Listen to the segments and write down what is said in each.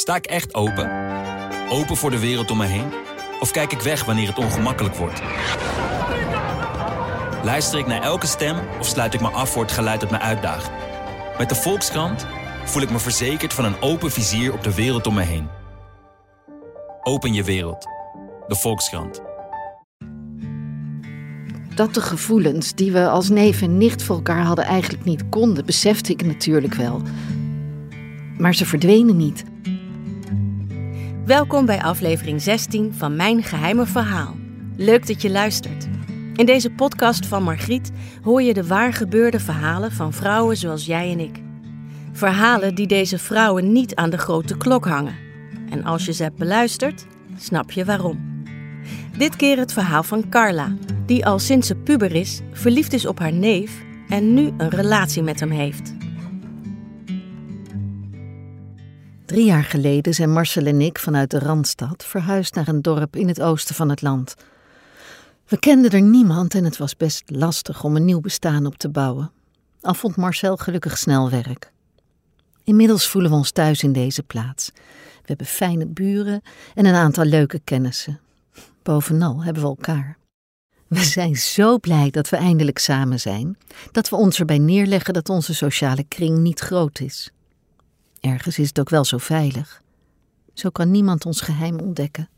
Sta ik echt open? Open voor de wereld om me heen? Of kijk ik weg wanneer het ongemakkelijk wordt? Luister ik naar elke stem of sluit ik me af voor het geluid dat me uitdaagt? Met de Volkskrant voel ik me verzekerd van een open vizier op de wereld om me heen. Open je wereld. De Volkskrant. Dat de gevoelens die we als neef en nicht voor elkaar hadden eigenlijk niet konden, besefte ik natuurlijk wel. Maar ze verdwenen niet. Welkom bij aflevering 16 van Mijn Geheime Verhaal. Leuk dat je luistert. In deze podcast van Margriet hoor je de waar gebeurde verhalen van vrouwen zoals jij en ik. Verhalen die deze vrouwen niet aan de grote klok hangen. En als je ze hebt beluisterd, snap je waarom. Dit keer het verhaal van Carla, die al sinds ze puber is, verliefd is op haar neef en nu een relatie met hem heeft. Drie jaar geleden zijn Marcel en ik vanuit de Randstad verhuisd naar een dorp in het oosten van het land. We kenden er niemand en het was best lastig om een nieuw bestaan op te bouwen. Al vond Marcel gelukkig snel werk. Inmiddels voelen we ons thuis in deze plaats. We hebben fijne buren en een aantal leuke kennissen. Bovenal hebben we elkaar. We zijn zo blij dat we eindelijk samen zijn, dat we ons erbij neerleggen dat onze sociale kring niet groot is. Ergens is het ook wel zo veilig. Zo kan niemand ons geheim ontdekken.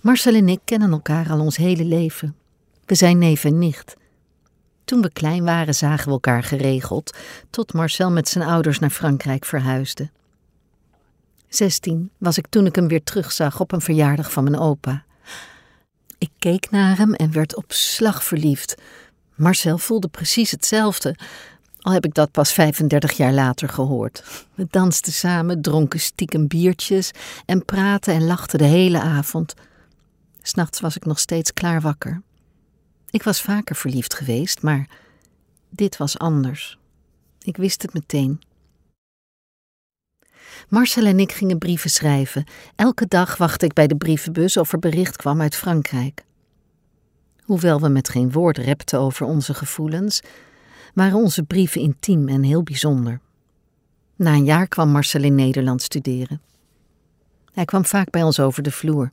Marcel en ik kennen elkaar al ons hele leven. We zijn neef en nicht. Toen we klein waren zagen we elkaar geregeld, tot Marcel met zijn ouders naar Frankrijk verhuisde. Zestien was ik toen ik hem weer terugzag op een verjaardag van mijn opa. Ik keek naar hem en werd op slag verliefd. Marcel voelde precies hetzelfde, al heb ik dat pas 35 jaar later gehoord. We dansten samen, dronken stiekem biertjes en praten en lachten de hele avond. S'nachts was ik nog steeds klaar wakker. Ik was vaker verliefd geweest, maar dit was anders. Ik wist het meteen. Marcel en ik gingen brieven schrijven. Elke dag wachtte ik bij de brievenbus of er bericht kwam uit Frankrijk. Hoewel we met geen woord repten over onze gevoelens, waren onze brieven intiem en heel bijzonder. Na een jaar kwam Marcel in Nederland studeren. Hij kwam vaak bij ons over de vloer.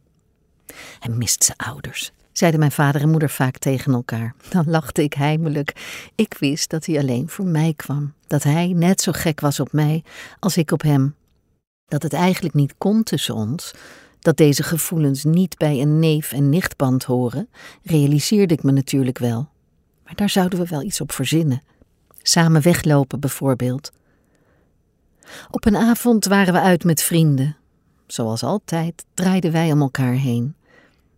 Hij mist zijn ouders, zeiden mijn vader en moeder vaak tegen elkaar. Dan lachte ik heimelijk. Ik wist dat hij alleen voor mij kwam, dat hij net zo gek was op mij als ik op hem. Dat het eigenlijk niet kon tussen ons, dat deze gevoelens niet bij een neef- en nichtband horen, realiseerde ik me natuurlijk wel. Maar daar zouden we wel iets op verzinnen. Samen weglopen bijvoorbeeld. Op een avond waren we uit met vrienden. Zoals altijd draaiden wij om elkaar heen.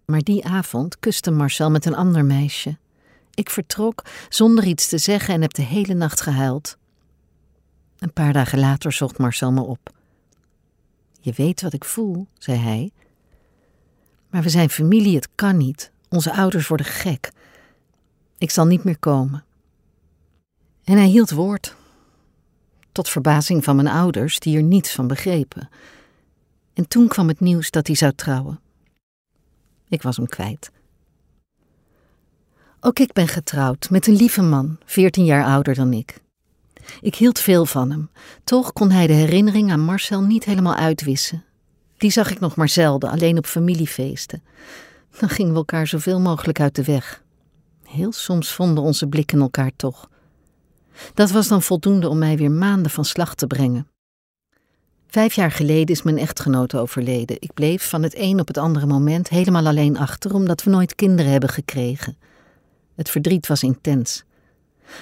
Maar die avond kuste Marcel met een ander meisje. Ik vertrok zonder iets te zeggen en heb de hele nacht gehuild. Een paar dagen later zocht Marcel me op. Je weet wat ik voel, zei hij. Maar we zijn familie, het kan niet. Onze ouders worden gek. Ik zal niet meer komen. En hij hield woord. Tot verbazing van mijn ouders, die er niets van begrepen. En toen kwam het nieuws dat hij zou trouwen. Ik was hem kwijt. Ook ik ben getrouwd met een lieve man, veertien jaar ouder dan ik. Ik hield veel van hem. Toch kon hij de herinnering aan Marcel niet helemaal uitwissen. Die zag ik nog maar zelden, alleen op familiefeesten. Dan gingen we elkaar zoveel mogelijk uit de weg. Heel soms vonden onze blikken elkaar toch. Dat was dan voldoende om mij weer maanden van slag te brengen. Vijf jaar geleden is mijn echtgenoot overleden. Ik bleef van het een op het andere moment helemaal alleen achter, omdat we nooit kinderen hebben gekregen. Het verdriet was intens.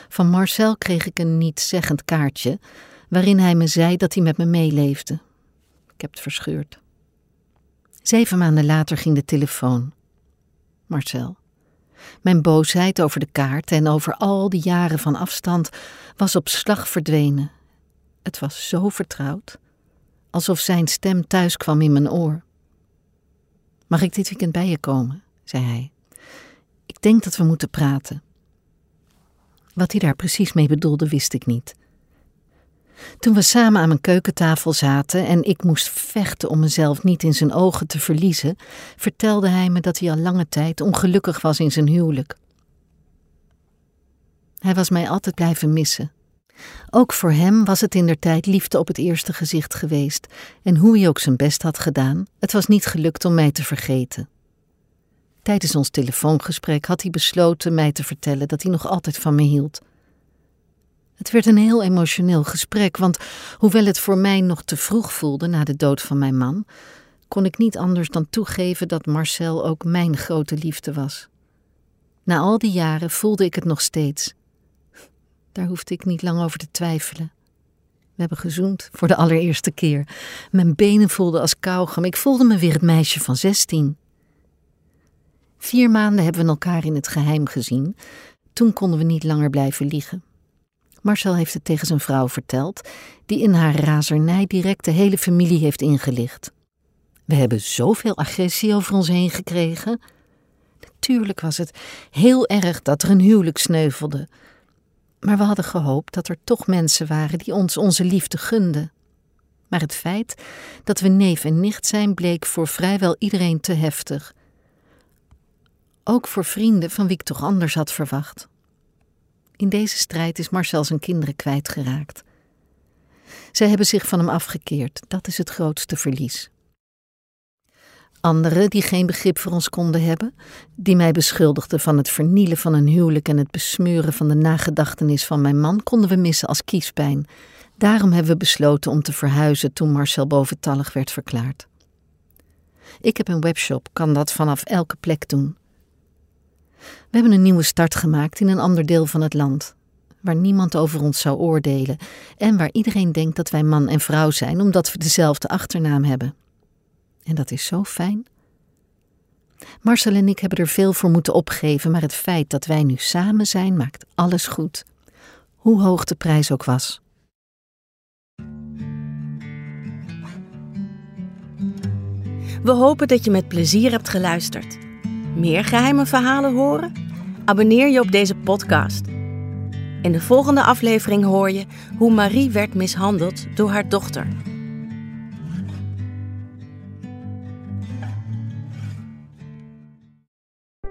Van Marcel kreeg ik een niet-zeggend kaartje, waarin hij me zei dat hij met me meeleefde. Ik heb het verscheurd. Zeven maanden later ging de telefoon. Marcel. Mijn boosheid over de kaart en over al die jaren van afstand was op slag verdwenen. Het was zo vertrouwd, alsof zijn stem thuis kwam in mijn oor. Mag ik dit weekend bij je komen? zei hij. Ik denk dat we moeten praten. Wat hij daar precies mee bedoelde, wist ik niet. Toen we samen aan mijn keukentafel zaten en ik moest vechten om mezelf niet in zijn ogen te verliezen, vertelde hij me dat hij al lange tijd ongelukkig was in zijn huwelijk. Hij was mij altijd blijven missen. Ook voor hem was het in der tijd liefde op het eerste gezicht geweest, en hoe hij ook zijn best had gedaan, het was niet gelukt om mij te vergeten. Tijdens ons telefoongesprek had hij besloten mij te vertellen dat hij nog altijd van me hield. Het werd een heel emotioneel gesprek, want hoewel het voor mij nog te vroeg voelde na de dood van mijn man, kon ik niet anders dan toegeven dat Marcel ook mijn grote liefde was. Na al die jaren voelde ik het nog steeds. Daar hoefde ik niet lang over te twijfelen. We hebben gezoend voor de allereerste keer. Mijn benen voelden als kauwgom. Ik voelde me weer het meisje van zestien. Vier maanden hebben we elkaar in het geheim gezien. Toen konden we niet langer blijven liegen. Marcel heeft het tegen zijn vrouw verteld, die in haar razernij direct de hele familie heeft ingelicht. We hebben zoveel agressie over ons heen gekregen. Natuurlijk was het heel erg dat er een huwelijk sneuvelde. Maar we hadden gehoopt dat er toch mensen waren die ons onze liefde gunden. Maar het feit dat we neef en nicht zijn bleek voor vrijwel iedereen te heftig. Ook voor vrienden van wie ik toch anders had verwacht. In deze strijd is Marcel zijn kinderen kwijtgeraakt. Zij hebben zich van hem afgekeerd, dat is het grootste verlies. Anderen die geen begrip voor ons konden hebben, die mij beschuldigden van het vernielen van een huwelijk en het besmeuren van de nagedachtenis van mijn man, konden we missen als kiespijn. Daarom hebben we besloten om te verhuizen toen Marcel boventallig werd verklaard. Ik heb een webshop, kan dat vanaf elke plek doen. We hebben een nieuwe start gemaakt in een ander deel van het land, waar niemand over ons zou oordelen en waar iedereen denkt dat wij man en vrouw zijn omdat we dezelfde achternaam hebben. En dat is zo fijn. Marcel en ik hebben er veel voor moeten opgeven, maar het feit dat wij nu samen zijn maakt alles goed, hoe hoog de prijs ook was. We hopen dat je met plezier hebt geluisterd. Meer geheime verhalen horen? Abonneer je op deze podcast. In de volgende aflevering hoor je hoe Marie werd mishandeld door haar dochter.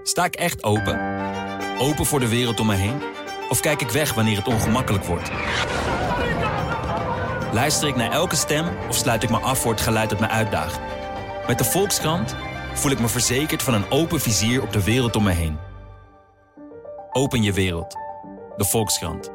Sta ik echt open? Open voor de wereld om me heen? Of kijk ik weg wanneer het ongemakkelijk wordt? Luister ik naar elke stem of sluit ik me af voor het geluid dat me uitdaagt? Met de Volkskrant voel ik me verzekerd van een open vizier op de wereld om me heen. Open je wereld. De Volkskrant.